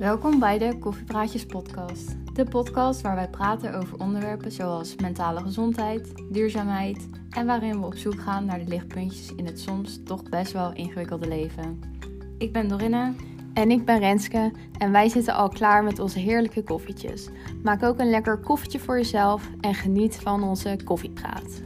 Welkom bij de Koffiepraatjes podcast. De podcast waar wij praten over onderwerpen zoals mentale gezondheid, duurzaamheid en waarin we op zoek gaan naar de lichtpuntjes in het soms toch best wel ingewikkelde leven. Ik ben Dorinne. En ik ben Renske en wij zitten al klaar met onze heerlijke koffietjes. Maak ook een lekker koffietje voor jezelf en geniet van onze koffiepraat.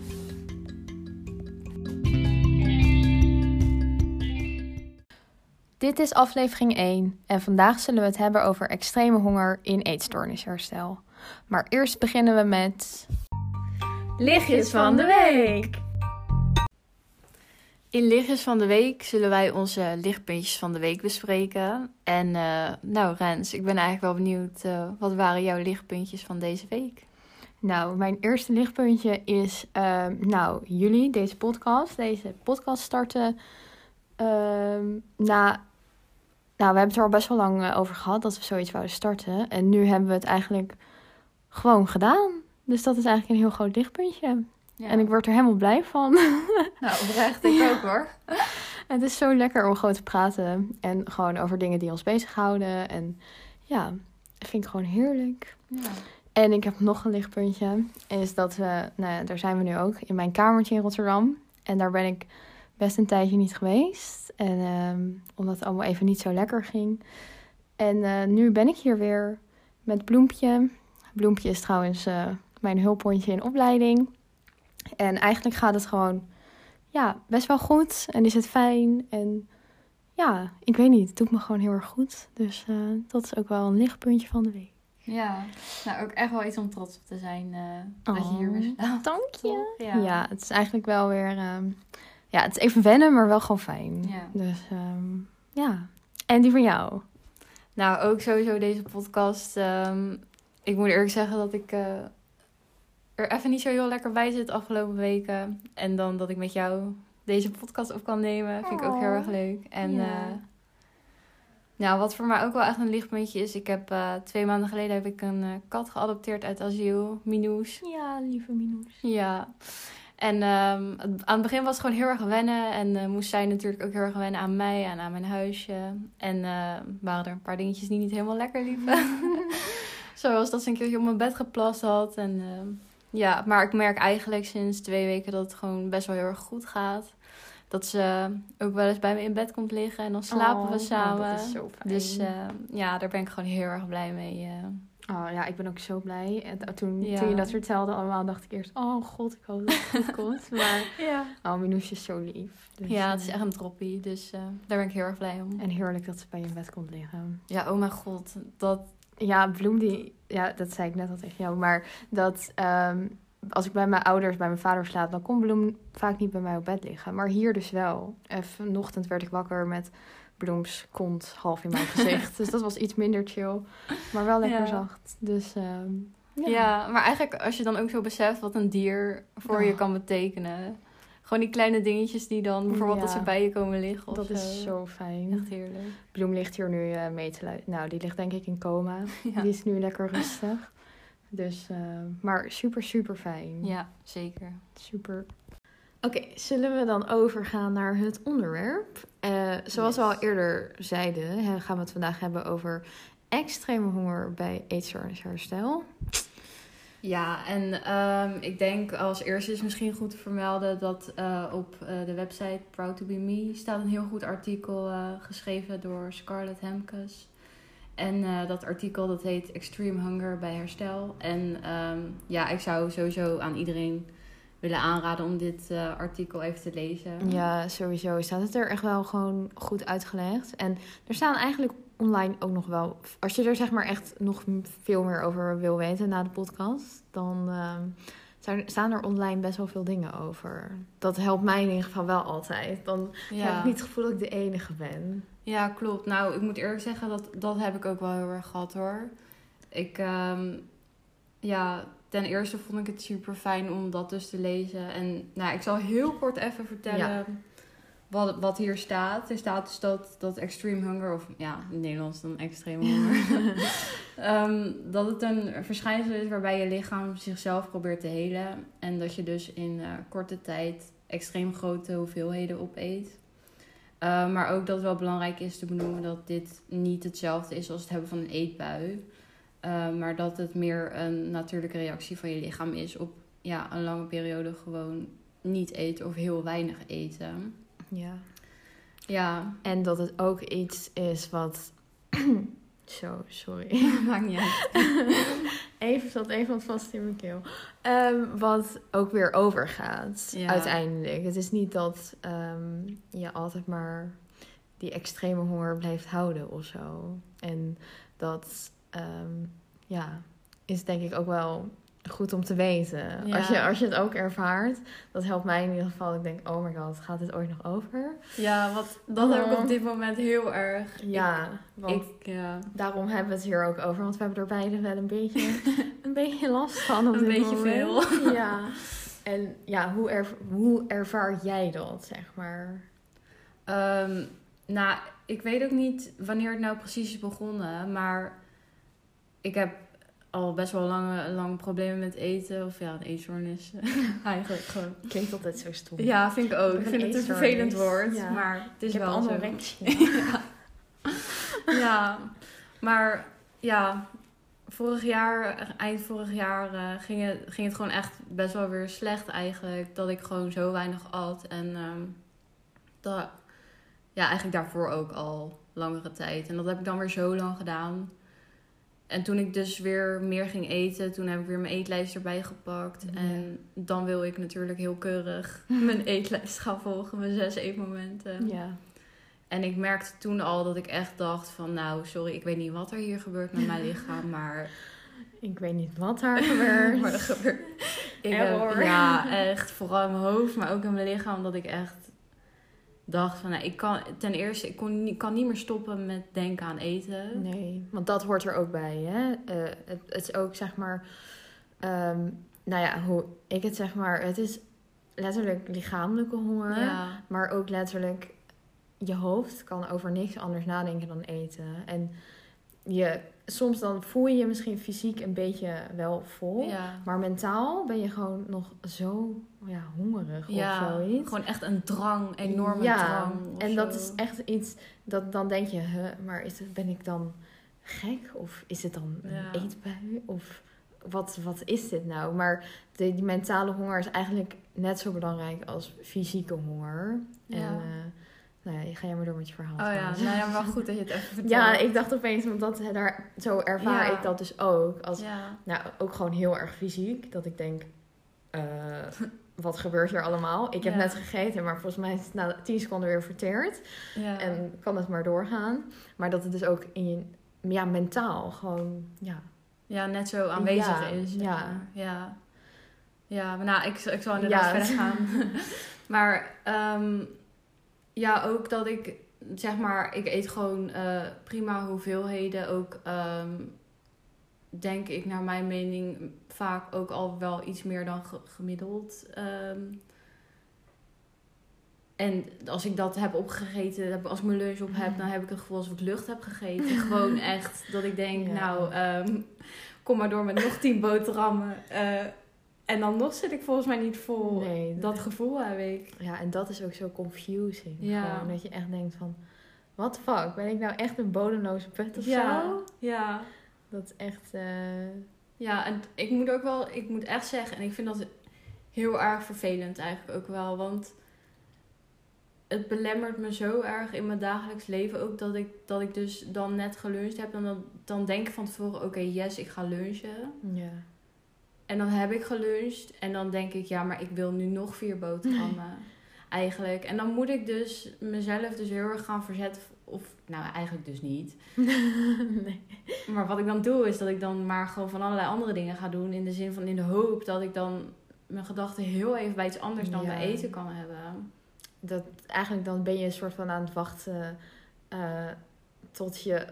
Dit is aflevering 1 en vandaag zullen we het hebben over extreme honger in eetstoornisherstel. Maar eerst beginnen we met. Lichtjes van de week! In Lichtjes van de Week zullen wij onze lichtpuntjes van de week bespreken. En uh, nou Rens, ik ben eigenlijk wel benieuwd, uh, wat waren jouw lichtpuntjes van deze week? Nou, mijn eerste lichtpuntje is, uh, nou, jullie, deze podcast, deze podcast starten. Na, nou, we hebben het er al best wel lang over gehad dat we zoiets wouden starten. En nu hebben we het eigenlijk gewoon gedaan. Dus dat is eigenlijk een heel groot lichtpuntje. Ja. En ik word er helemaal blij van. Nou, oprecht, ik ook hoor. het is zo lekker om gewoon te praten. En gewoon over dingen die ons bezighouden. En ja, dat vind ik gewoon heerlijk. Ja. En ik heb nog een lichtpuntje. Is dat we, nou ja, daar zijn we nu ook, in mijn kamertje in Rotterdam. En daar ben ik best een tijdje niet geweest. En um, omdat het allemaal even niet zo lekker ging. En uh, nu ben ik hier weer met Bloempje. Bloempje is trouwens uh, mijn hulphondje in opleiding. En eigenlijk gaat het gewoon ja, best wel goed. En is het fijn. En ja, ik weet niet. Het doet me gewoon heel erg goed. Dus uh, dat is ook wel een lichtpuntje van de week. Ja, nou ook echt wel iets om trots op te zijn uh, dat je hier weer staat. Dank je. Ja. ja. het is eigenlijk wel weer... Um, ja, het is even wennen, maar wel gewoon fijn. Ja. Dus um, ja. En die van jou? Nou, ook sowieso deze podcast. Um, ik moet eerlijk zeggen dat ik... Uh, er even niet zo heel lekker bij zit de afgelopen weken. En dan dat ik met jou deze podcast op kan nemen, vind ik ook heel erg leuk. En ja. Uh, nou, wat voor mij ook wel echt een lichtpuntje is, ik heb uh, twee maanden geleden heb ik een kat geadopteerd uit asiel, Minoes. Ja, lieve Minoes. Ja. En um, aan het begin was het gewoon heel erg wennen. En moest zij natuurlijk ook heel erg wennen aan mij en aan mijn huisje. En waren er een paar dingetjes die niet helemaal lekker liepen. Zoals dat ze een keertje op mijn bed geplast had. En ehm, ja, maar ik merk eigenlijk sinds twee weken dat het gewoon best wel heel erg goed gaat. Dat ze ook wel eens bij me in bed komt liggen en dan slapen oh, we samen. Nou, dat is zo fijn. Dus ja, daar ben ik gewoon heel erg blij mee. Oh ja, ik ben ook zo blij. En toen, ja. toen je dat vertelde allemaal, dacht ik eerst... Oh god, ik hoop dat het goed komt. Maar ja. oh, Minoesje is zo lief. Dus, ja, het is echt een troppie. Dus uh, daar ben ik heel erg blij om. En heerlijk dat ze bij je in bed komt liggen. Ja, oh mijn god. Dat... Ja, Bloem die... Ja, dat zei ik net al tegen jou. Maar dat... Um, als ik bij mijn ouders, bij mijn vader slaap, dan kon Bloem vaak niet bij mij op bed liggen. Maar hier dus wel. Even vanochtend werd ik wakker met Bloems kont half in mijn gezicht. dus dat was iets minder chill. Maar wel lekker ja. zacht. Dus um, ja. ja. maar eigenlijk als je dan ook zo beseft wat een dier voor oh. je kan betekenen. Gewoon die kleine dingetjes die dan bijvoorbeeld ja. dat ze bij je komen liggen. Dat is zo fijn. Echt heerlijk. Bloem ligt hier nu uh, mee te luisteren. Nou, die ligt denk ik in coma. Die is nu lekker rustig. Dus, uh, maar super, super fijn. Ja, zeker. Super. Oké, okay, zullen we dan overgaan naar het onderwerp? Uh, zoals yes. we al eerder zeiden, gaan we het vandaag hebben over extreme honger bij eetstoornisherstel. Ja, en um, ik denk als eerste is misschien goed te vermelden dat uh, op uh, de website Proud to Be Me staat een heel goed artikel geschreven door Scarlett Hemkes. En uh, dat artikel dat heet Extreme Hunger bij Herstel. En um, ja, ik zou sowieso aan iedereen willen aanraden om dit uh, artikel even te lezen. Ja, sowieso staat het er echt wel gewoon goed uitgelegd. En er staan eigenlijk online ook nog wel... Als je er zeg maar echt nog veel meer over wil weten na de podcast... dan uh, staan er online best wel veel dingen over. Dat helpt mij in ieder geval wel altijd. Dan ja. heb ik niet het gevoel dat ik de enige ben. Ja, klopt. Nou, ik moet eerlijk zeggen, dat, dat heb ik ook wel heel erg gehad hoor. Ik, um, ja, ten eerste vond ik het super fijn om dat dus te lezen. En nou, ik zal heel kort even vertellen ja. Wat, wat hier staat. Er staat dus dat, dat extreme hunger, of ja, in het Nederlands dan extreme honger. um, dat het een verschijnsel is waarbij je lichaam zichzelf probeert te helen. En dat je dus in uh, korte tijd extreem grote hoeveelheden opeet. Uh, maar ook dat het wel belangrijk is te benoemen dat dit niet hetzelfde is als het hebben van een eetbui. Uh, maar dat het meer een natuurlijke reactie van je lichaam is op ja, een lange periode gewoon niet eten of heel weinig eten. Ja. Ja. En dat het ook iets is wat. Zo, sorry. Maakt niet uit. even zat even wat vast in mijn keel. Um, wat ook weer overgaat, Ja. uiteindelijk. Het is niet dat ehm, je altijd maar die extreme honger blijft houden of zo. En dat, ehm, ja, is denk ik ook wel goed om te weten. Ja. Als, je, als je het ook ervaart, dat helpt mij in ieder geval. Ik denk, oh my god, gaat dit ooit nog over? Ja, wat, dat heb ik op dit moment heel erg. Ja, want Ik, ja. daarom hebben we het hier ook over. Want we hebben er beide wel een beetje, een beetje last van op Een dit beetje moment. veel. Ja. En ja, hoe, er, hoe ervaar jij dat, zeg maar? Ehm, nou, ik weet ook niet wanneer het nou precies is begonnen, maar ik heb al best wel lange, lang problemen met eten. Of ja, een eetstoornis eigenlijk gewoon. Klinkt altijd zo stom. Ja, vind ik ook. Ik heb vind het een vervelend woord, Ja. maar het is ik heb wel zo. anorexia. ja. ja, maar ja, vorig jaar, eind vorig jaar, eh, ging, het, ging het gewoon echt best wel weer slecht eigenlijk. Dat ik gewoon zo weinig at. En ehm, dat, ja, eigenlijk daarvoor ook al langere tijd. En dat heb ik dan weer zo lang gedaan. En toen ik dus weer meer ging eten, toen heb ik weer mijn eetlijst erbij gepakt. En dan wil ik natuurlijk heel keurig mijn eetlijst gaan volgen, mijn zes eetmomenten. Ja. En ik merkte toen al dat ik echt dacht van... nou, sorry, ik weet niet wat er hier gebeurt met mijn lichaam, maar... Ik weet niet wat daar gebeurt. maar er gebeurt... Ik heb, ja, echt. Vooral in mijn hoofd, maar ook in mijn lichaam. Dat ik echt dacht van... Nou, ik kan, ten eerste, ik kon, kan niet meer stoppen met denken aan eten. Nee, want dat hoort er ook bij. Hè? Eh, het, het is ook zeg maar, ehm, nou ja, hoe ik het zeg maar, het is letterlijk lichamelijke honger, Ja, maar ook letterlijk je hoofd kan over niks anders nadenken dan eten. En je, soms dan voel je je misschien fysiek een beetje wel vol, ja. maar mentaal ben je gewoon nog zo ja, hongerig ja of zoiets. gewoon echt een drang, enorme ja, drang. en dat is echt iets dat dan denk je, huh, maar is het, ben ik dan gek of is het dan een eetbui of wat, wat is dit nou? Maar de, die mentale honger is eigenlijk net zo belangrijk als fysieke honger. En Ja. Ja, ga jij maar door met je verhaal. Oh ja, nou ja, wel goed dat je het even vertelt. ja, ik dacht opeens, want dat, daar, zo ervaar Ja. ik dat dus ook. Als, Ja, nou, ook gewoon heel erg fysiek. Dat ik denk, eh, wat gebeurt hier allemaal? Ik heb Ja. net gegeten, maar volgens mij is het na 10 seconden weer verteerd. ja. En kan het maar doorgaan. Maar dat het dus ook in je, ja, mentaal gewoon, ja. Ja, net zo aanwezig is. ja. maar. ja. Ja, maar nou, ik, ik zal inderdaad verder gaan. maar ehm, ja, ook dat ik, zeg maar, ik eet gewoon eh, prima hoeveelheden. Ook ehm, denk ik naar mijn mening vaak ook al wel iets meer dan ge- gemiddeld. Ehm, en als ik dat heb opgegeten, als ik mijn lunch op heb, dan heb ik het gevoel alsof ik lucht heb gegeten. Gewoon echt dat ik denk, Ja. nou, ehm, kom maar door met nog tien boterhammen. Eh, en dan nog zit ik volgens mij niet vol. Nee, Dat gevoel heb ik. Ja, en dat is ook zo confusing. Ja. Gewoon dat je echt denkt van, what the fuck? Ben ik nou echt een bodemloze put of Ja, zo? ja. Dat is echt, eh, Ja, en ik moet ook wel, ik moet echt zeggen, en ik vind dat heel erg vervelend eigenlijk ook wel. Want het belemmert me zo erg in mijn dagelijks leven ook dat ik, dat ik dus dan net geluncht heb. En dan, dan denk ik van tevoren, oké, yes, ik ga lunchen. ja. En dan heb ik geluncht en dan denk ik, ja, maar ik wil nu nog vier boterhammen. Eigenlijk. En dan moet ik dus mezelf dus heel erg gaan verzetten. Of, nou, eigenlijk dus niet. nee. Maar wat ik dan doe, is dat ik dan maar gewoon van allerlei andere dingen ga doen. In de zin van in de hoop dat ik dan mijn gedachten heel even bij iets anders dan Ja. bij eten kan hebben. Dat, eigenlijk dan ben je een soort van aan het wachten eh, tot je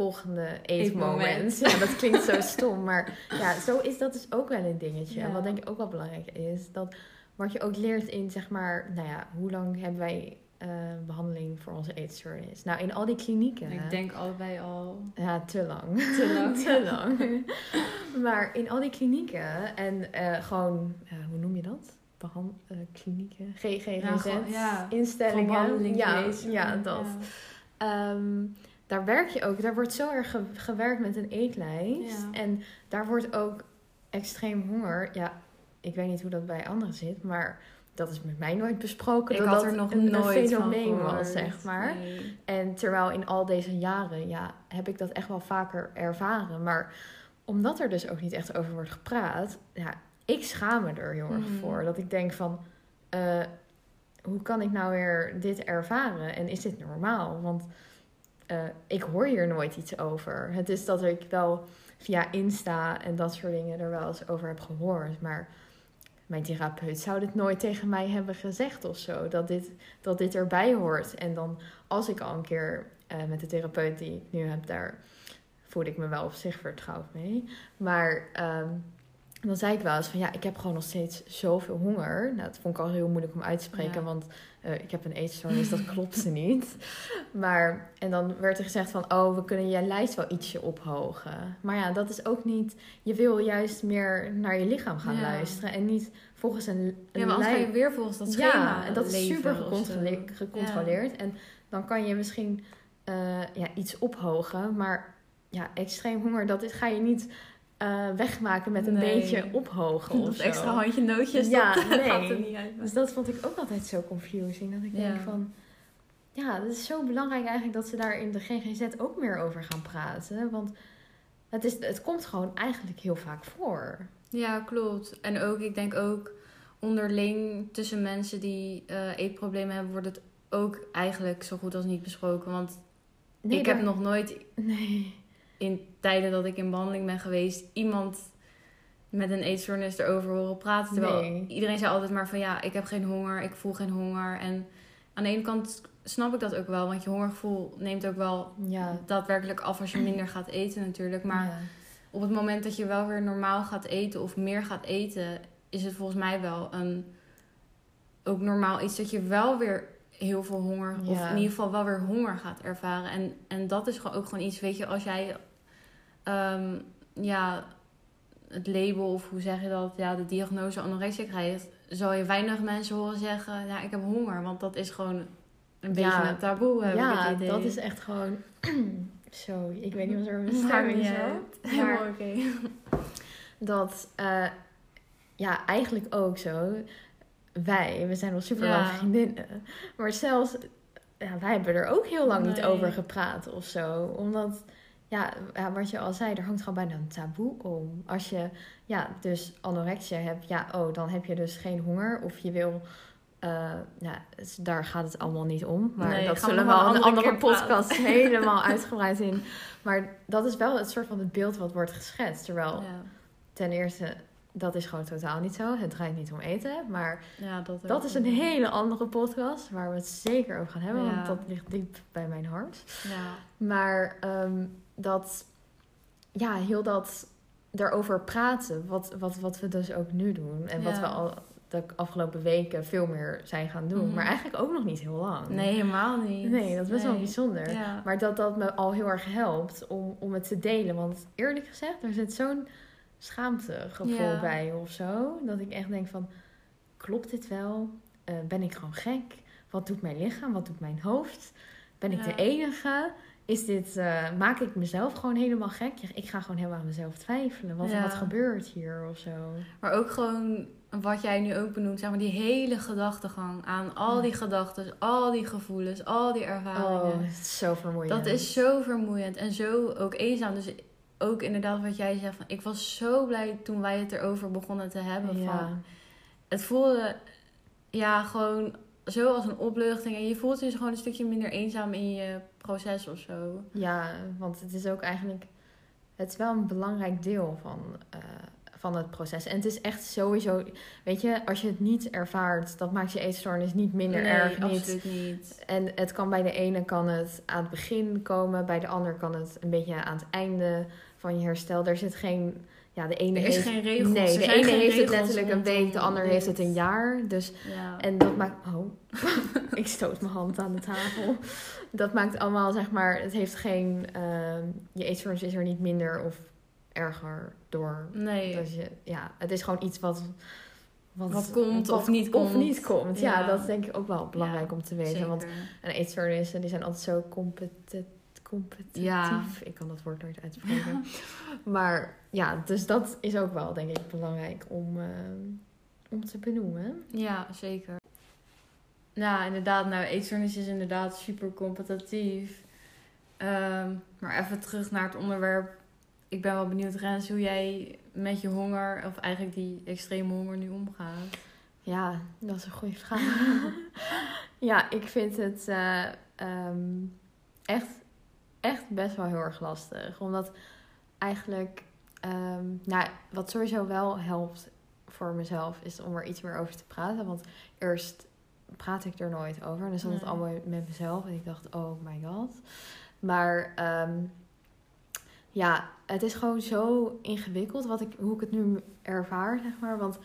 volgende eetmoment. Ja, dat klinkt zo stom. Maar ja, zo is dat dus ook wel een dingetje. En wat denk ik ook wel belangrijk is, dat wat je ook leert in, zeg maar, nou ja, hoe lang hebben wij eh, behandeling voor onze eetstoornis? Nou, in al die klinieken. Ik denk allebei al Ja, te lang. te lang. te lang. maar in al die klinieken en eh, gewoon, eh, hoe noem je dat? behand, klinieken, GGZ, Ja, instellingen. Ja, ja, dat. Ehm, daar werk je ook, daar wordt zo erg ge- gewerkt met een eetlijst. Ja. En daar wordt ook extreem honger. Ja, ik weet niet hoe dat bij anderen zit, maar dat is met mij nooit besproken. Ik dat had er nog een, nooit een fenomeen van was, zeg maar. Nee. En terwijl in al deze jaren, ja, heb ik dat echt wel vaker ervaren. Maar omdat er dus ook niet echt over wordt gepraat, ja, ik schaam me er heel erg Mhm. voor. Dat ik denk van, eh, hoe kan ik nou weer dit ervaren? En is dit normaal? Want eh, ik hoor hier nooit iets over. Het is dat ik wel via Insta en dat soort dingen er wel eens over heb gehoord. Maar mijn therapeut zou dit nooit tegen mij hebben gezegd of zo. Dat dit, dat dit erbij hoort. En dan als ik al een keer eh, met de therapeut die ik nu heb, daar voel ik me wel op zich vertrouwd mee. Maar ehm, dan zei ik wel eens van ja, ik heb gewoon nog steeds zoveel honger. Nou, dat vond ik al heel moeilijk om uit te spreken, Ja. want eh, ik heb een eetstoornis, dat klopte niet. Maar, en dan werd er gezegd van, oh, we kunnen je lijst wel ietsje ophogen. Maar ja, dat is ook niet, je wil juist meer naar je lichaam gaan Ja. luisteren en niet volgens een, een Ja, maar anders ga je weer volgens dat schema ja, en dat is super gecontrole- gecontroleerd. En dan kan je misschien eh, ja, iets ophogen. Maar ja, extreem honger, dat is, ga je niet eh, wegmaken met een Nee. beetje ophogen of Dat extra handje nootjes, Ja, dat nee. gaat er niet uit. Dus dat vond ik ook altijd zo confusing. Dat ik denk van... Ja, het is zo belangrijk eigenlijk dat ze daar in de GGZ ook meer over gaan praten. Want het, is, het komt gewoon eigenlijk heel vaak voor. Ja, klopt. En ook, ik denk ook onderling tussen mensen die eh, eetproblemen hebben, wordt het ook eigenlijk zo goed als niet besproken. Want Nee, ik daar- heb nog nooit Nee. In tijden dat ik in behandeling ben geweest, iemand met een eetstoornis erover horen praten. Terwijl Nee. iedereen zei altijd maar van ja, ik heb geen honger, ik voel geen honger. En aan de ene kant snap ik dat ook wel, want je hongergevoel neemt ook wel Ja. daadwerkelijk af als je minder gaat eten natuurlijk. Maar ja. op het moment dat je wel weer normaal gaat eten of meer gaat eten, is het volgens mij wel een ook normaal iets dat je wel weer heel veel honger, of in ieder geval wel weer honger gaat ervaren. En, en dat is gewoon ook gewoon iets, weet je, als jij ehm, ja, het label of hoe zeg je dat, ja, de diagnose anorexia krijgt, zal je weinig mensen horen zeggen, ja, ik heb honger. Want dat is gewoon een beetje Ja. een taboe, heb ik ja, het idee. dat is echt gewoon... Zo, ik weet niet wat er met mijn niet is Maar oké. dat, eh, ja, eigenlijk ook zo. Wij, we zijn al super lang Ja. vriendinnen. Maar zelfs, ja, wij hebben er ook heel lang niet over gepraat of zo. Omdat, ja, wat je al zei, er hangt gewoon bijna een taboe om. Als je, ja, dus anorexia hebt, ja, oh, dan heb je dus geen honger. Of je wil... eh, ja, dus daar gaat het allemaal niet om. Maar Nee, dat zullen we wel een andere podcast helemaal uitgebreid in. Maar dat is wel het soort van het beeld wat wordt geschetst. Terwijl Ja. ten eerste, dat is gewoon totaal niet zo. Het draait niet om eten. Maar Ja, dat, dat is een hele andere podcast waar we het zeker over gaan hebben. Ja. Want dat ligt diep bij mijn hart. Ja. Maar ehm, dat, ja, heel dat daarover praten. Wat, wat, wat we dus ook nu doen. En wat Ja. we al de afgelopen weken veel meer zijn gaan doen. Mhm. Maar eigenlijk ook nog niet heel lang. Nee, helemaal niet. Nee, dat is best wel bijzonder. Ja. Maar dat dat me al heel erg helpt om, om het te delen. Want eerlijk gezegd, er zit zo'n schaamtegevoel Ja. bij of zo. Dat ik echt denk van, klopt dit wel? Eh, ben ik gewoon gek? Wat doet mijn lichaam? Wat doet mijn hoofd? Ben ik Ja. de enige? Is dit, eh, maak ik mezelf gewoon helemaal gek? Ik ga gewoon helemaal aan mezelf twijfelen. Wat, Ja. wat gebeurt hier of zo? Maar ook gewoon wat jij nu ook benoemt, zeg maar die hele gedachtegang aan al Ja. die gedachten, al die gevoelens, al die ervaringen. Oh, het is zo vermoeiend. dat is zo vermoeiend en zo ook eenzaam. Dus ook inderdaad wat jij zegt, van, ik was zo blij toen wij het erover begonnen te hebben. Van, het voelde ja gewoon zo als een opluchting en je voelt je dus gewoon een stukje minder eenzaam in je proces of zo. Ja, want het is ook eigenlijk... Het is wel een belangrijk deel van, eh, van het proces. En het is echt sowieso... Weet je, als je het niet ervaart... dat maakt je eetstoornis niet minder nee, erg. Niet. absoluut niet. En het kan bij de ene kan het aan het begin komen... bij de ander kan het een beetje aan het einde van je herstel. Er zit geen... Ja, de ene Er is heeft... geen regels. Nee, de ene heeft het letterlijk een week... de ander heeft het een jaar. Dus Ja. en dat maakt. Oh, ik stoot mijn hand aan de tafel. Dat maakt allemaal, zeg maar. Het heeft geen. ehm, je eetstoornis is er niet minder of erger door. nee. Dus je, ja, het is gewoon iets wat. wat, Wat komt of niet komt. Of niet komt. Ja, Ja. dat is denk ik ook wel belangrijk Ja, om te weten. Zeker. Want een eetstoornissen, die zijn altijd zo competi- competitief. Ja. Ik kan dat woord nooit uitspreken. maar ja, dus dat is ook wel denk ik belangrijk om, eh, om te benoemen. Ja, zeker. Ja, inderdaad. Nou, eetstoornis is inderdaad super competitief. Ehm, maar even terug naar het onderwerp. Ik ben wel benieuwd, Rens, hoe jij met je honger, of eigenlijk die extreme honger nu omgaat. Ja, dat is een goede vraag. ja, ik vind het eh, ehm, echt, echt best wel heel erg lastig. Omdat eigenlijk, ehm, nou, wat sowieso wel helpt voor mezelf, is om er iets meer over te praten. Want eerst praat ik er nooit over. En dan zat het Nee. allemaal met mezelf. En ik dacht, oh my god. Maar ehm, ja, het is gewoon zo ingewikkeld wat ik, hoe ik het nu ervaar, zeg maar. Want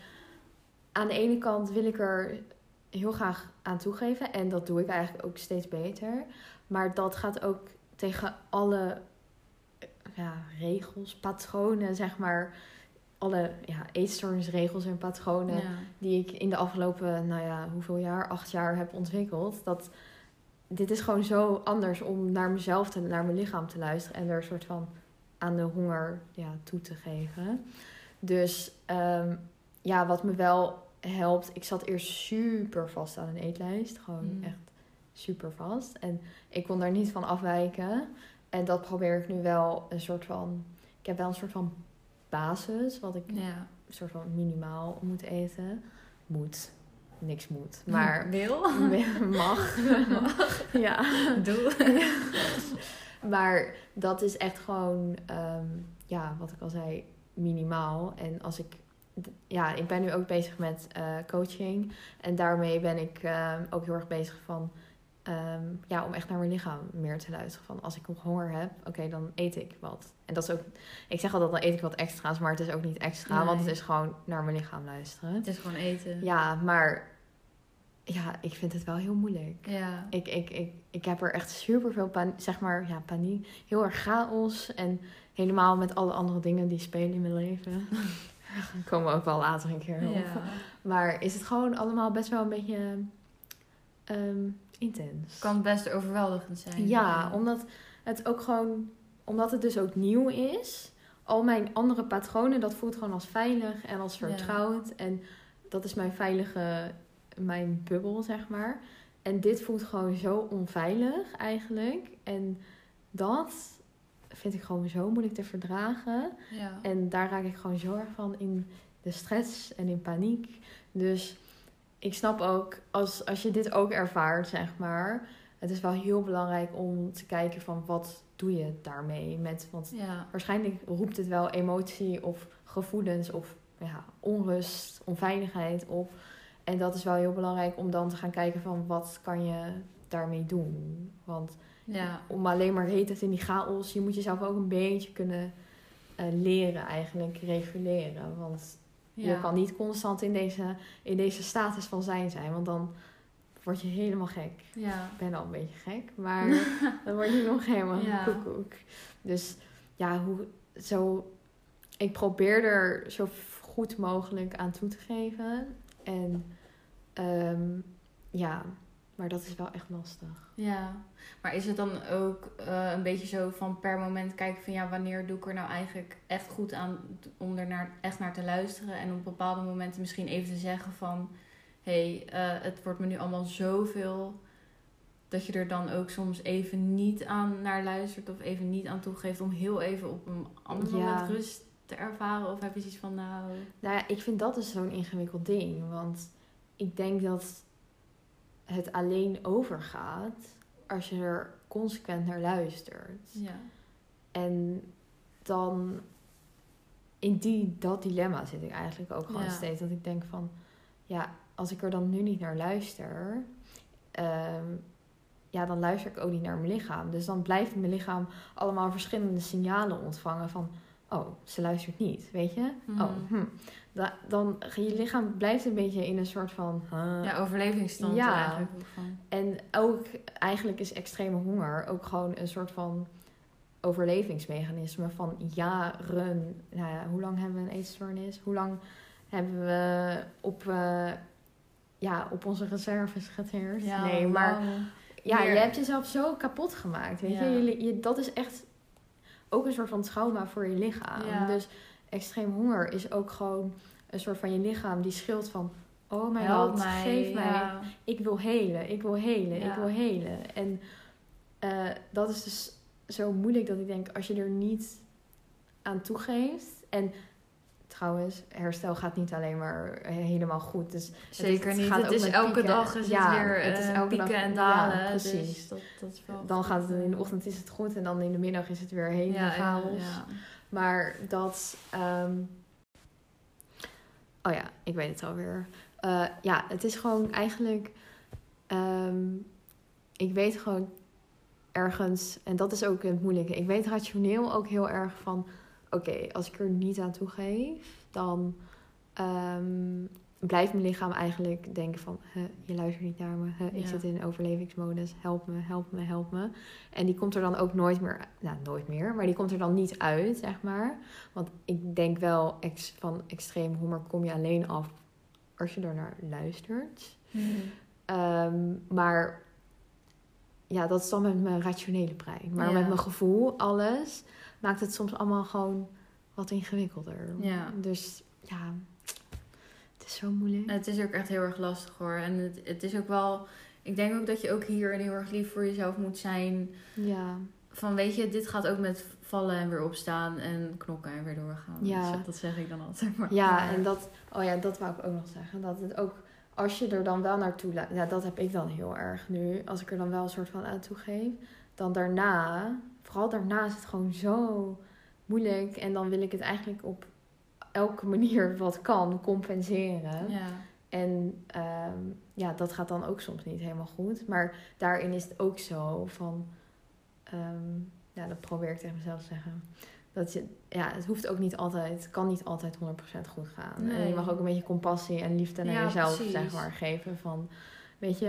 aan de ene kant wil ik er heel graag aan toegeven. En dat doe ik eigenlijk ook steeds beter. Maar dat gaat ook tegen alle eh, ja, regels, patronen, zeg maar. Alle ja, eetstoornisregels en patronen Ja. die ik in de afgelopen, nou ja, hoeveel jaar, acht jaar heb ontwikkeld. Dat dit is gewoon zo anders om naar mezelf, te, naar mijn lichaam te luisteren en er een soort van aan de honger ja, toe te geven. Dus ehm, ja, wat me wel helpt, ik zat eerst super vast aan een eetlijst. Gewoon Mm. echt super vast. En ik kon daar niet van afwijken. En dat probeer ik nu wel een soort van. Ik heb wel een soort van basis, wat ik Ja. een soort van minimaal moet eten. Moet. Niks moet. Maar wil? mag. ja. Doe. Maar dat is echt gewoon, ehm, ja, wat ik al zei, minimaal. En als ik, ja, ik ben nu ook bezig met eh, coaching. En daarmee ben ik ehm, ook heel erg bezig van, ehm, ja, om echt naar mijn lichaam meer te luisteren. Van als ik nog honger heb, oké, dan eet ik wat. En dat is ook, ik zeg altijd, dan eet ik wat extra's, maar het is ook niet extra. Want het is gewoon naar mijn lichaam luisteren. Het is gewoon eten. Ja, maar ja, ik vind het wel heel moeilijk. Ja. Ik, ik, ik, ik heb er echt super veel paniek, zeg maar, ja, paniek. Heel erg chaos. En helemaal met alle andere dingen die spelen in mijn leven. Daar komen we ook wel later een keer op. Ja. Maar is het gewoon allemaal best wel een beetje ehm, intens. Kan best overweldigend zijn. Ja, omdat het ook gewoon, omdat het dus ook nieuw is. Al mijn andere patronen, dat voelt gewoon als veilig en als Ja. vertrouwd. En dat is mijn veilige, mijn bubbel, zeg maar. En dit voelt gewoon zo onveilig eigenlijk. En dat vind ik gewoon zo moeilijk te verdragen. Ja. En daar raak ik gewoon zo erg van in de stress en in paniek. Dus ik snap ook, als, als je dit ook ervaart, zeg maar. Het is wel heel belangrijk om te kijken van wat doe je daarmee. Met, want Ja. waarschijnlijk roept het wel emotie of gevoelens of ja, onrust, onveiligheid op. En dat is wel heel belangrijk om dan te gaan kijken van wat kan je daarmee doen. Want Ja. om alleen maar heet het in die chaos. Je moet jezelf ook een beetje kunnen eh, leren eigenlijk, reguleren. Want Ja. je kan niet constant in deze, in deze status van zijn zijn. Want dan word je helemaal gek. Ja. Ik ben al een beetje gek, maar dan word je nog helemaal Ja. koekoek. Dus ja, hoe, zo, ik probeer er zo goed mogelijk aan toe te geven. En ehm, ja, maar dat is wel echt lastig. Ja, maar is het dan ook eh, een beetje zo van per moment kijken van ja, wanneer doe ik er nou eigenlijk echt goed aan om er naar, echt naar te luisteren en op bepaalde momenten misschien even te zeggen van hé, hey, eh, het wordt me nu allemaal zoveel dat je er dan ook soms even niet aan naar luistert of even niet aan toegeeft om heel even op een ander Ja. moment rust te ervaren of heb je zoiets van nou Nou ja, ik vind dat dus zo'n ingewikkeld ding. Want ik denk dat het alleen overgaat als je er consequent naar luistert. ja, En dan in die, dat dilemma zit ik eigenlijk ook gewoon Ja. steeds. Dat ik denk van, ja, als ik er dan nu niet naar luister, ehm, ja, dan luister ik ook niet naar mijn lichaam. Dus dan blijft mijn lichaam allemaal verschillende signalen ontvangen van, oh, ze luistert niet, weet je? Mhm. Oh, hm. Da- dan, je lichaam blijft een beetje in een soort van... huh. ja overlevingsstand Ja. eigenlijk ook van. En ook eigenlijk is extreme honger ook gewoon een soort van overlevingsmechanisme van jaren. Nou ja, hoe lang hebben we een eetstoornis? Hoe lang hebben we op, eh, ja, op onze reserves geteerd. Ja, nee, maar ja, meer- je hebt jezelf zo kapot gemaakt. Weet Ja. je? Je, je? Dat is echt ook een soort van trauma voor je lichaam. Ja. Dus extreem honger is ook gewoon een soort van je lichaam die schreeuwt van... Oh mijn god, geef mij. Ja. Ik wil helen, ik wil helen, Ja. ik wil helen. En eh, dat is dus zo moeilijk dat ik denk, als je er niet aan toegeeft... En trouwens, herstel gaat niet alleen maar eh, helemaal goed. Dus Zeker het niet. gaat Het is met elke pieken. dag is Ja, het weer het is eh, elke pieken dag- en ja, dalen. precies. Dus dat, dat is wel dan gaat het in de ochtend is het goed en dan in de middag is het weer helemaal ja, chaos. ja. Maar dat. ehm, Oh ja, ik weet het alweer. Eh ja, het is gewoon eigenlijk. ehm, ik weet gewoon ergens, en dat is ook het moeilijke. Ik weet rationeel ook heel erg van: oké, als ik er niet aan toegeef, dan ehm, blijft mijn lichaam eigenlijk denken van... "Huh, je luistert niet naar me, ik Ja. zit in overlevingsmodus, help me, help me, help me. En die komt er dan ook nooit meer, nou nooit meer, maar die komt er dan niet uit, zeg maar. Want ik denk wel, ex, van extreem honger kom je alleen af als je er naar luistert. Ehm, maar ja, dat is dan met mijn rationele brein. Maar Ja. met mijn gevoel, alles, maakt het soms allemaal gewoon wat ingewikkelder. Ja. Dus ja, het is zo moeilijk. Het is ook echt heel erg lastig hoor. En het, het is ook wel. Ik denk ook dat je ook hier heel erg lief voor jezelf moet zijn. Ja, Van weet je, dit gaat ook met vallen en weer opstaan en knokken en weer doorgaan. Ja. Dus dat zeg ik dan altijd. Maar, ja en dat, oh ja, dat wou ik ook nog zeggen. Dat het ook, als je er dan wel naartoe laat, ja, dat heb ik dan heel erg nu. Als ik er dan wel een soort van aan toegeef, dan daarna, vooral daarna is het gewoon zo moeilijk. En dan wil ik het eigenlijk op elke manier wat kan compenseren. Ja. En ehm, ja, dat gaat dan ook soms niet helemaal goed. Maar daarin is het ook zo van... ehm, ja, dat probeer ik tegen mezelf te zeggen. Dat je, ja, het hoeft ook niet altijd... Het kan niet altijd 100% goed gaan. En je mag ook een beetje compassie en liefde naar Ja, jezelf, precies. zeg maar, geven. Van, weet je,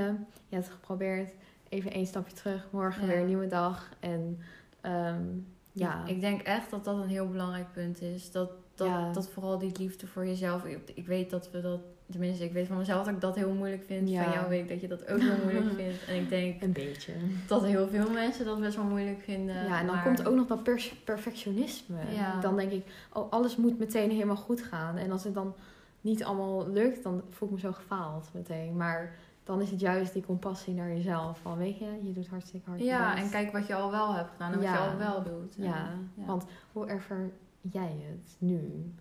je hebt het geprobeerd. Even één stapje terug. Morgen Ja. weer een nieuwe dag. En ehm, ja, Ik denk echt dat dat een heel belangrijk punt is. Dat, dat, Ja. dat vooral die liefde voor jezelf. Ik, ik weet dat we dat. Tenminste, ik weet van mezelf dat ik dat heel moeilijk vind. Ja. Van jou weet ik dat je dat ook heel moeilijk vindt. En ik denk een beetje. dat heel veel mensen dat best wel moeilijk vinden. Ja, en dan maar- komt ook nog dat pers- perfectionisme. Ja. Dan denk ik, oh, alles moet meteen helemaal goed gaan. En als het dan niet allemaal lukt, dan voel ik me zo gefaald meteen. Maar dan is het juist die compassie naar jezelf. Van, weet je, je doet hartstikke hard Ja, best. en kijk wat je al wel hebt gedaan en wat je al wel doet. Ja, want hoe ervaar jij het nu?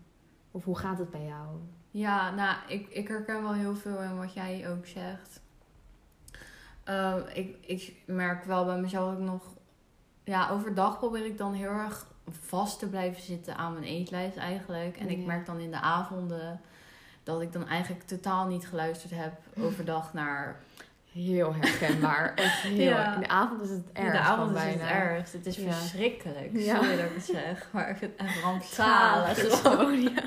Of hoe gaat het bij jou? Ja, nou, ik, ik herken wel heel veel in wat jij ook zegt. Ehm, ik, ik merk wel bij mezelf ook nog... Ja, overdag probeer ik dan heel erg vast te blijven zitten aan mijn eetlijst eigenlijk. En ik merk dan in de avonden dat ik dan eigenlijk totaal niet geluisterd heb overdag naar... Heel herkenbaar. Echt heel. Ja. In de avond is het In erg. de avond is gewoon het bijna. ergst. Het is Ja. verschrikkelijk. Ja. Sorry dat ik het zeg. Maar ik vind het echt rampzalig. Gewoon, ja.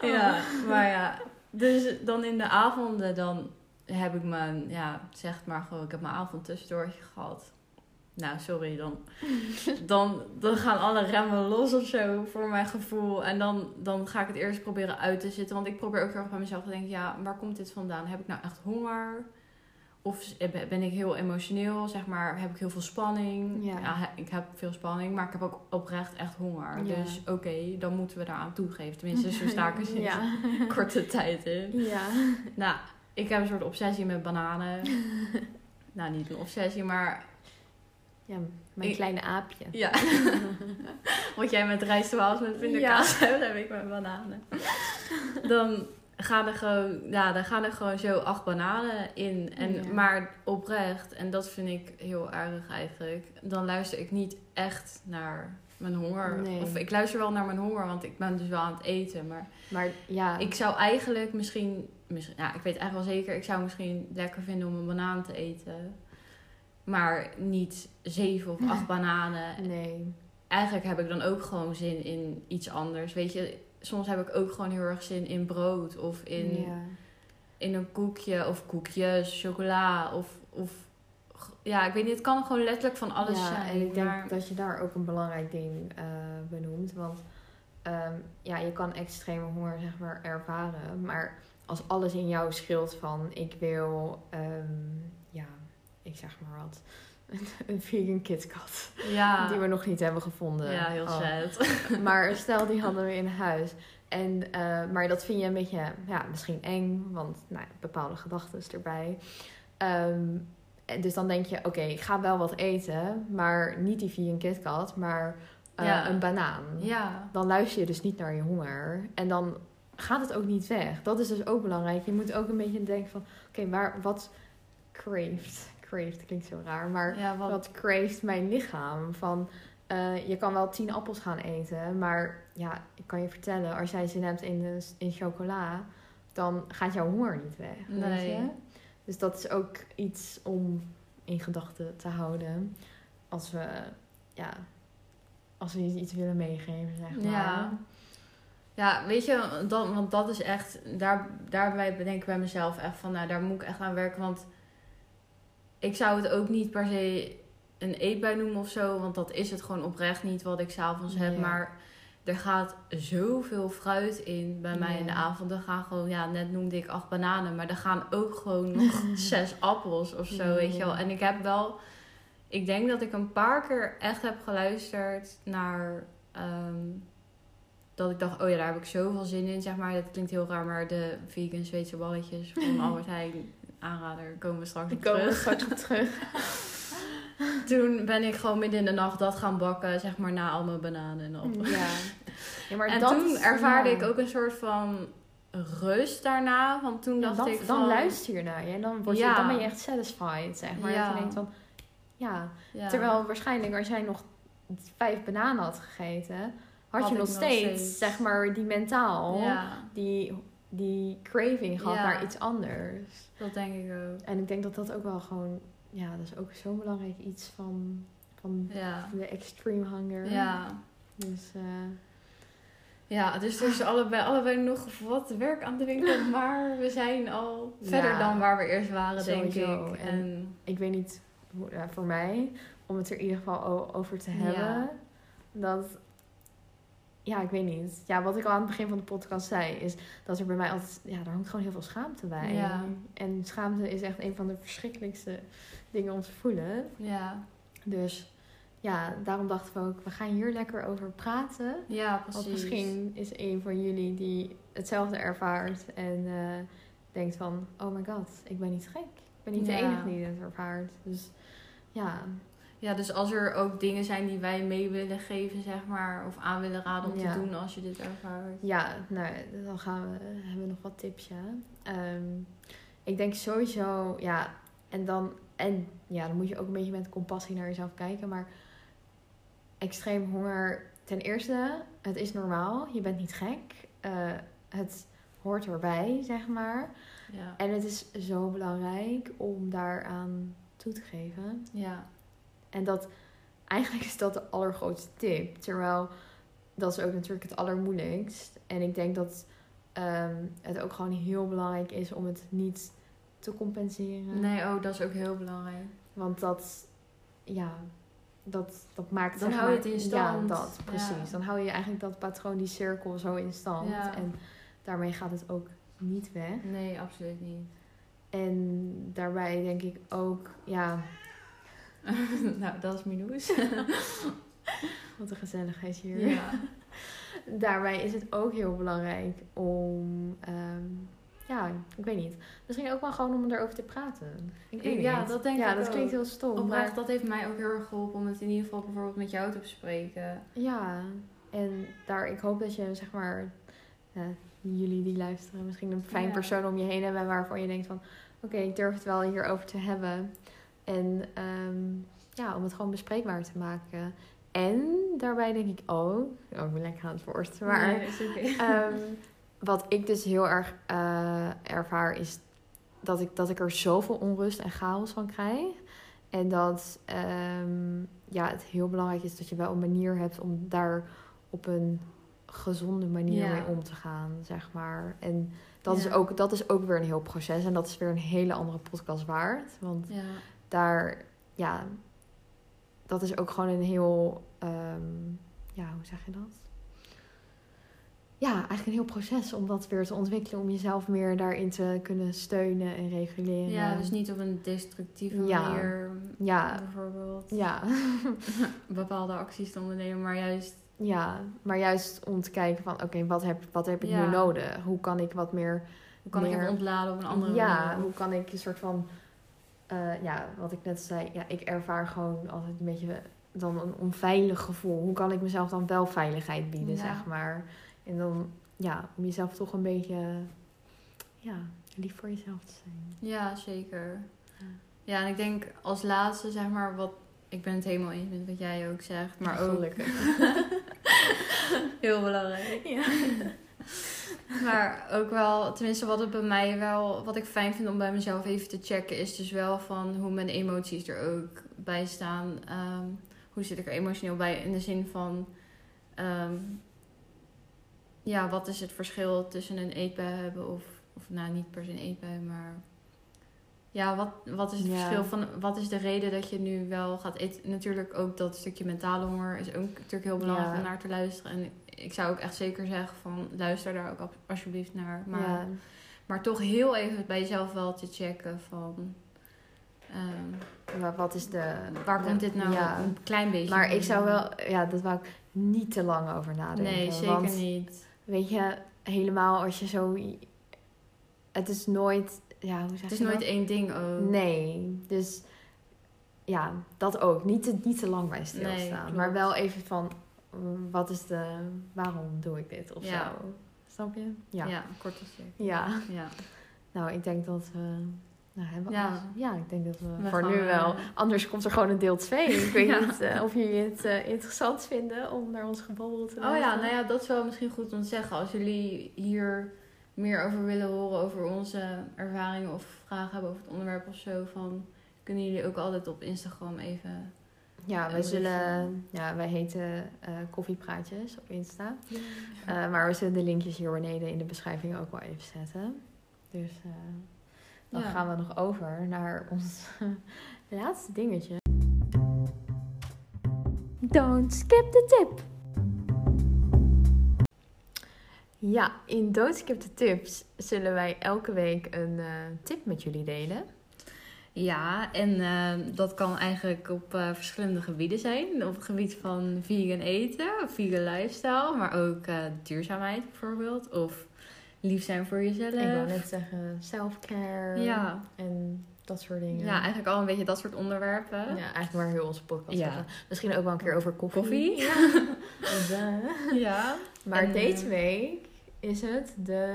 Ja, maar ja. Dus dan in de avonden dan heb ik mijn, ja, zeg maar gewoon, ik heb mijn avond tussendoortje gehad. Nou, sorry, dan, dan, dan gaan alle remmen los of zo voor mijn gevoel. En dan, dan ga ik het eerst proberen uit te zitten. Want ik probeer ook heel erg bij mezelf te denken, ja, waar komt dit vandaan? Heb ik nou echt honger? Of ben ik heel emotioneel, zeg maar, heb ik heel veel spanning? Ja. ik heb veel spanning, maar ik heb ook oprecht echt honger. Ja. Dus oké, dan moeten we daaraan toegeven. Tenminste, zo sta ik er sinds Ja. korte tijd in. Ja. Nou, ik heb een soort obsessie met bananen. nou, niet een obsessie, maar Ja, mijn Ik- kleine aapje. ja. Wat jij met rijstwaals met pindakaas hebt, heb ik met bananen. Dan gaan er gewoon, ja, dan gaan er gewoon zo acht bananen in. En, Ja. Maar oprecht, en dat vind ik heel erg eigenlijk, dan luister ik niet echt naar mijn honger. Nee. Of ik luister wel naar mijn honger, want ik ben dus wel aan het eten. Maar Maar ja, Ik zou eigenlijk misschien, misschien ja, ik weet eigenlijk wel zeker, ik zou misschien lekker vinden om een banaan te eten. Maar niet zeven of acht bananen. nee. Eigenlijk heb ik dan ook gewoon zin in iets anders. Weet je, soms heb ik ook gewoon heel erg zin in brood of in, ja. in een koekje of koekjes, chocola of, of ja, ik weet niet, het kan gewoon letterlijk van alles ja, zijn. en ik denk maar- dat je daar ook een belangrijk ding eh, benoemt. Want ehm, ja, je kan extreme honger zeg maar ervaren. Maar als alles in jou scheelt van ik wil, ehm, ik zeg maar wat, een vegan KitKat. Ja. Die we nog niet hebben gevonden. Ja, heel Oh. sad. Maar stel, die hadden we in huis. En, eh, maar dat vind je een beetje, ja, misschien eng, want nou, bepaalde gedachten erbij. Ehm, en dus dan denk je, oké, ik ga wel wat eten, maar niet die vegan KitKat, maar eh, Ja. een banaan. Ja. Dan luister je dus niet naar je honger. En dan gaat het ook niet weg. Dat is dus ook belangrijk. Je moet ook een beetje denken van, oké, waar wat craved? Craved klinkt zo raar, maar Ja, wat... wat mijn lichaam? Van, eh, je kan wel tien appels gaan eten, maar ja, ik kan je vertellen, als jij zin hebt in, de, in chocola, dan gaat jouw honger niet weg. Nee. je? Dus dat is ook iets om in gedachten te houden als we, ja, als we iets willen meegeven, zeg maar. Ja. Ja, weet je, dat, want dat is echt, daar, daarbij bedenk ik bij mezelf echt van, nou, daar moet ik echt aan werken. Want ik zou het ook niet per se een eetbui noemen of zo, want dat is het gewoon oprecht niet wat ik s'avonds heb. Ja. Maar er gaat zoveel fruit in bij mij Ja. in de avond. Er gaan gewoon, ja, net noemde ik acht bananen, maar er gaan ook gewoon nog zes appels of zo, weet je wel. En ik heb wel, ik denk dat ik een paar keer echt heb geluisterd naar. ehm, dat ik dacht, oh ja, daar heb ik zoveel zin in, zeg maar. Dat klinkt heel raar, maar de vegan Zweedse balletjes van Albert Heijn, aanrader, komen we straks Ik op kom er terug. straks op terug. Toen ben ik gewoon midden in de nacht dat gaan bakken, zeg maar, na al mijn bananen en appels. Ja. ja maar en dat, toen ervaarde ja. ik ook een soort van rust daarna. Want toen Ja, dacht dan, ik dan van... luister je naar je en dan, word je, dan ben je echt satisfied, zeg maar. Ja. Dat je denkt van, ja. Terwijl waarschijnlijk als jij nog vijf bananen had gegeten, had, Had je nog nog steeds, steeds. zeg maar, die mentaal, Ja, die, die craving gehad Ja. naar iets anders. dat denk ik ook. En ik denk dat dat ook wel gewoon, ja, dat is ook zo'n belangrijk iets van, van Ja. de extreme hunger. Ja. Dus, eh, Ja, dus er is allebei, allebei nog wat werk aan de winkel. Maar we zijn al Ja. verder dan waar we eerst waren, denk Sowieso. ik. En- En ik weet niet, hoe- ja, voor mij, om het er in ieder geval over te Ja. hebben, dat, ja, ik weet niet. Ja, wat ik al aan het begin van de podcast zei, is dat er bij mij altijd, ja, daar hangt gewoon heel veel schaamte bij. Ja. En schaamte is echt een van de verschrikkelijkste dingen om te voelen. ja, Dus ja, daarom dachten we ook, we gaan hier lekker over praten. ja, precies. Want misschien is een van jullie die hetzelfde ervaart en eh, denkt van, oh my god, ik ben niet gek. Ik ben niet de enige die dit ervaart. Dus ja, Ja, dus als er ook dingen zijn die wij mee willen geven, zeg maar, of aan willen raden om Ja. te doen als je dit ervaart. ja nou, dan gaan we, hebben we nog wat tips, ja. Ehm, ik denk sowieso, ja, en dan, en ja, dan moet je ook een beetje met compassie naar jezelf kijken. Maar extreem honger, ten eerste, het is normaal. Je bent niet gek. Eh, het hoort erbij, zeg maar. Ja. En het is zo belangrijk om daaraan toe te geven. Ja. En dat eigenlijk is dat de allergrootste tip. Terwijl dat is ook natuurlijk het allermoeilijkst. En ik denk dat ehm, het ook gewoon heel belangrijk is om het niet te compenseren. Nee, oh, dat is ook heel belangrijk. Want dat, ja, dat, dat maakt Dan hou je het in stand. Ja, dat, precies. Ja. Dan hou je eigenlijk dat patroon, die cirkel zo in stand. Ja. En daarmee gaat het ook niet weg. Nee, absoluut niet. En daarbij denk ik ook, ja, nou, dat is Minoes. wat een gezelligheid hier. ja. Daarbij is het ook heel belangrijk om, ehm, ja, ik weet niet. Misschien ook wel gewoon om erover te praten. Ik weet Ja, niet. dat denk ja, ik dat ook. klinkt heel stom. Oprecht, Maar, dat heeft mij ook heel erg geholpen om het in ieder geval bijvoorbeeld met jou te bespreken. ja, en daar, ik hoop dat je, zeg maar, eh, jullie die luisteren, misschien een fijn Ja. persoon om je heen hebben waarvan je denkt van, oké, ik durf het wel hierover te hebben. En ehm, ja, om het gewoon bespreekbaar te maken. En daarbij denk ik ook, oh, ik ben lekker aan het woord, maar... Nee. Ehm, wat ik dus heel erg eh, ervaar is dat ik, dat ik er zoveel onrust en chaos van krijg. En dat ehm, ja, het heel belangrijk is dat je wel een manier hebt om daar op een gezonde manier Ja. mee om te gaan, zeg maar. En dat, Ja. is ook, dat is ook weer een heel proces. En dat is weer een hele andere podcast waard. Want ja. Daar, ja, dat is ook gewoon een heel, ehm, ja, hoe zeg je dat? ja, eigenlijk een heel proces om dat weer te ontwikkelen. Om jezelf meer daarin te kunnen steunen en reguleren. Ja, dus niet op een destructieve Ja. manier Ja, bijvoorbeeld ja. bepaalde acties te ondernemen, maar juist ja, maar juist om te kijken van... Oké, wat, heb, wat heb ik Ja. nu nodig? Hoe kan ik wat meer... hoe kan ik Meer- even ontladen op een andere ja, manier. hoe kan ik een soort van... eh, ja, wat ik net zei. Ja, ik ervaar gewoon altijd een beetje dan een onveilig gevoel. Hoe kan ik mezelf dan wel veiligheid bieden, Ja. zeg maar. En dan, ja, om jezelf toch een beetje... Ja, lief voor jezelf te zijn. Ja, zeker. Ja. Ja, en ik denk als laatste, zeg maar, wat... Ik ben het helemaal eens met wat jij ook zegt, maar ook... Heel belangrijk. Ja. Maar ook wel, tenminste wat het bij mij wel, wat ik fijn vind om bij mezelf even te checken, is dus wel van hoe mijn emoties er ook bij staan. Ehm, hoe zit ik er emotioneel bij? In de zin van, ehm, ja, wat is het verschil tussen een eetbui hebben of, of nou niet per se een eetbui, maar ja, wat, wat is het Ja. verschil van, wat is de reden dat je nu wel gaat eten? Natuurlijk ook dat stukje mentale honger is ook natuurlijk heel belangrijk Ja. om naar te luisteren. En ik zou ook echt zeker zeggen van luister daar ook alsjeblieft naar. Maar, ja. maar toch heel even bij jezelf wel te checken van ehm, Maar wat is de... waar de- komt dit nou Ja. een klein beetje Maar ik zou wel... Ja, dat wou ik niet te lang over nadenken. Nee, zeker want, niet. Weet je, helemaal als je zo... Het is nooit... Ja, hoe zeg Het is nooit dat? één ding ook. Nee, dus ja, dat ook. Niet te, niet te lang bij stilstaan. Nee, maar wel even van, wat is de, waarom doe ik dit of Ja. zo. Snap je? Ja. Ja, ja. korte check. Ja. Nou, ik denk dat we, nou hebben we Ja. alles. Ja, ik denk dat we, We voor nu wel. eh, Anders komt er gewoon een deel 2. Ik weet Ja. niet eh, of jullie het eh, interessant vinden om naar ons gebabbel te Oh ja, luisteren. nou ja, dat is wel misschien goed om te zeggen. Als jullie hier meer over willen horen, over onze ervaringen of vragen hebben over het onderwerp of zo, van, kunnen jullie ook altijd op Instagram even... Ja, wij Eh, zullen, ja, wij heten eh Koffiepraatjes op Insta. Eh, maar we zullen de linkjes hier beneden in de beschrijving ook wel even zetten. Dus dan Ja. gaan we nog over naar ons laatste dingetje. Don't skip the tip. Ja, in Don't skip the tips zullen wij elke week een tip met jullie delen. Ja, en ehm, dat kan eigenlijk op eh, verschillende gebieden zijn. Op het gebied van vegan eten, of vegan lifestyle, maar ook eh, duurzaamheid bijvoorbeeld. Of lief zijn voor jezelf. Ik wou net zeggen self-care Ja. en dat soort dingen. ja, eigenlijk al een beetje dat soort onderwerpen. Ja, eigenlijk waar heel onze podcast Ja. gaat. Misschien ook wel een keer over koffie. Koffie. Eh, Ja. maar En, deze eh, week is het de...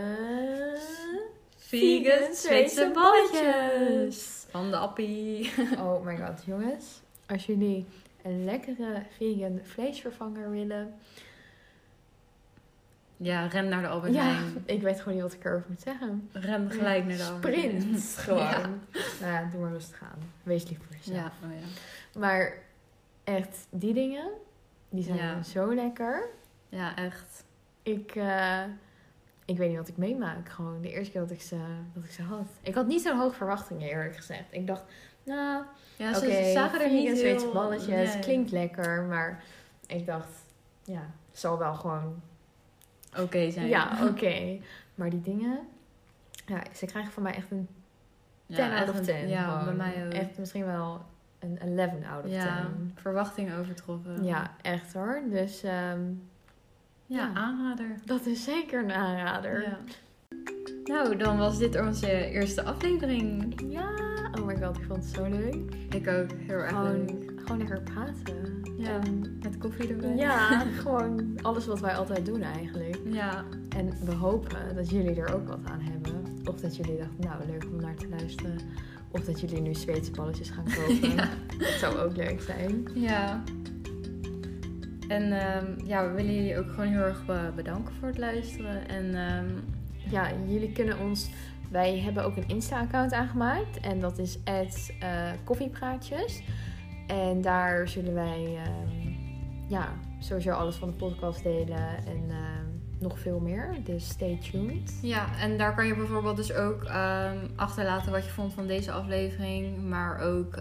Vegan Zweedse balletjes. Van de appie. Oh my god, jongens. Als jullie een lekkere vegan vleesvervanger willen... Ja, ren naar de Albert Ja, Heijn. ik weet gewoon niet wat ik erover moet zeggen. Ren gelijk naar de Albert Heijn. Sprint gewoon. Ja. Nou ja, doe maar rustig aan. Wees lief voor jezelf. Ja, oh ja. Maar echt, die dingen, die zijn Ja. zo lekker. ja, echt. Ik, eh, ik weet niet wat ik meemaak. Gewoon de eerste keer dat ik ze, dat ik ze had. Ik had niet zo'n hoge verwachtingen, eerlijk gezegd. Ik dacht, nou, Ja, oké, ze zagen er niet Zweedse heel- balletjes, nee. klinkt lekker. Maar ik dacht, ja, het zal wel gewoon, Oké zijn. ja, oké. Maar die dingen, ja, ze krijgen van mij echt een 10 Ja, out of een- 10. Ja, gewoon. bij mij ook. Echt misschien wel een 11 out of ja, 10. verwachtingen overtroffen. Ja, echt hoor. Dus ehm, Ja, aanrader. dat is zeker een aanrader. Ja. Nou, dan was dit onze eerste aflevering. Ja, oh my god, ik vond het zo leuk. Ik ook, heel erg Gewoon, leuk. gewoon lekker praten. Ja, En met koffie erbij. ja, gewoon alles wat wij altijd doen eigenlijk. Ja, En we hopen dat jullie er ook wat aan hebben. Of dat jullie dachten, nou leuk om naar te luisteren. Of dat jullie nu Zweedse balletjes gaan kopen. Ja. Dat zou ook leuk zijn. ja. En ehm, ja, we willen jullie ook gewoon heel erg be- bedanken voor het luisteren. En ehm, Ja, jullie kunnen ons... Wij hebben ook een Insta-account aangemaakt. En dat is koffiepraatjes. En daar zullen wij ehm, ja, sowieso alles van de podcast delen. En nog veel meer. Dus stay tuned. ja, en daar kan je bijvoorbeeld dus ook achterlaten wat je vond van deze aflevering. Maar ook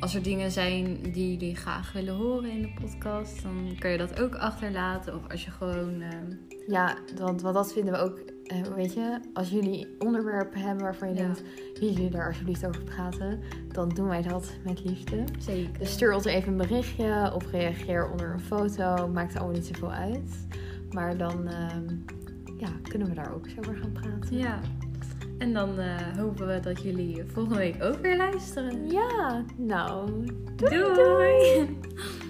als er dingen zijn die jullie graag willen horen in de podcast, dan kun je dat ook achterlaten. Of als je gewoon. ehm, Ja, want, want dat vinden we ook, eh, weet je, als jullie onderwerpen hebben waarvan je Ja. denkt, willen jullie daar alsjeblieft over praten, dan doen wij dat met liefde. zeker. Dus stuur ons even een berichtje of reageer onder een foto. Maakt allemaal niet zoveel uit. Maar dan ehm, ja, kunnen we daar ook eens over gaan praten. Ja. En dan eh, hopen we dat jullie volgende week ook weer luisteren. Ja, nou, Doei!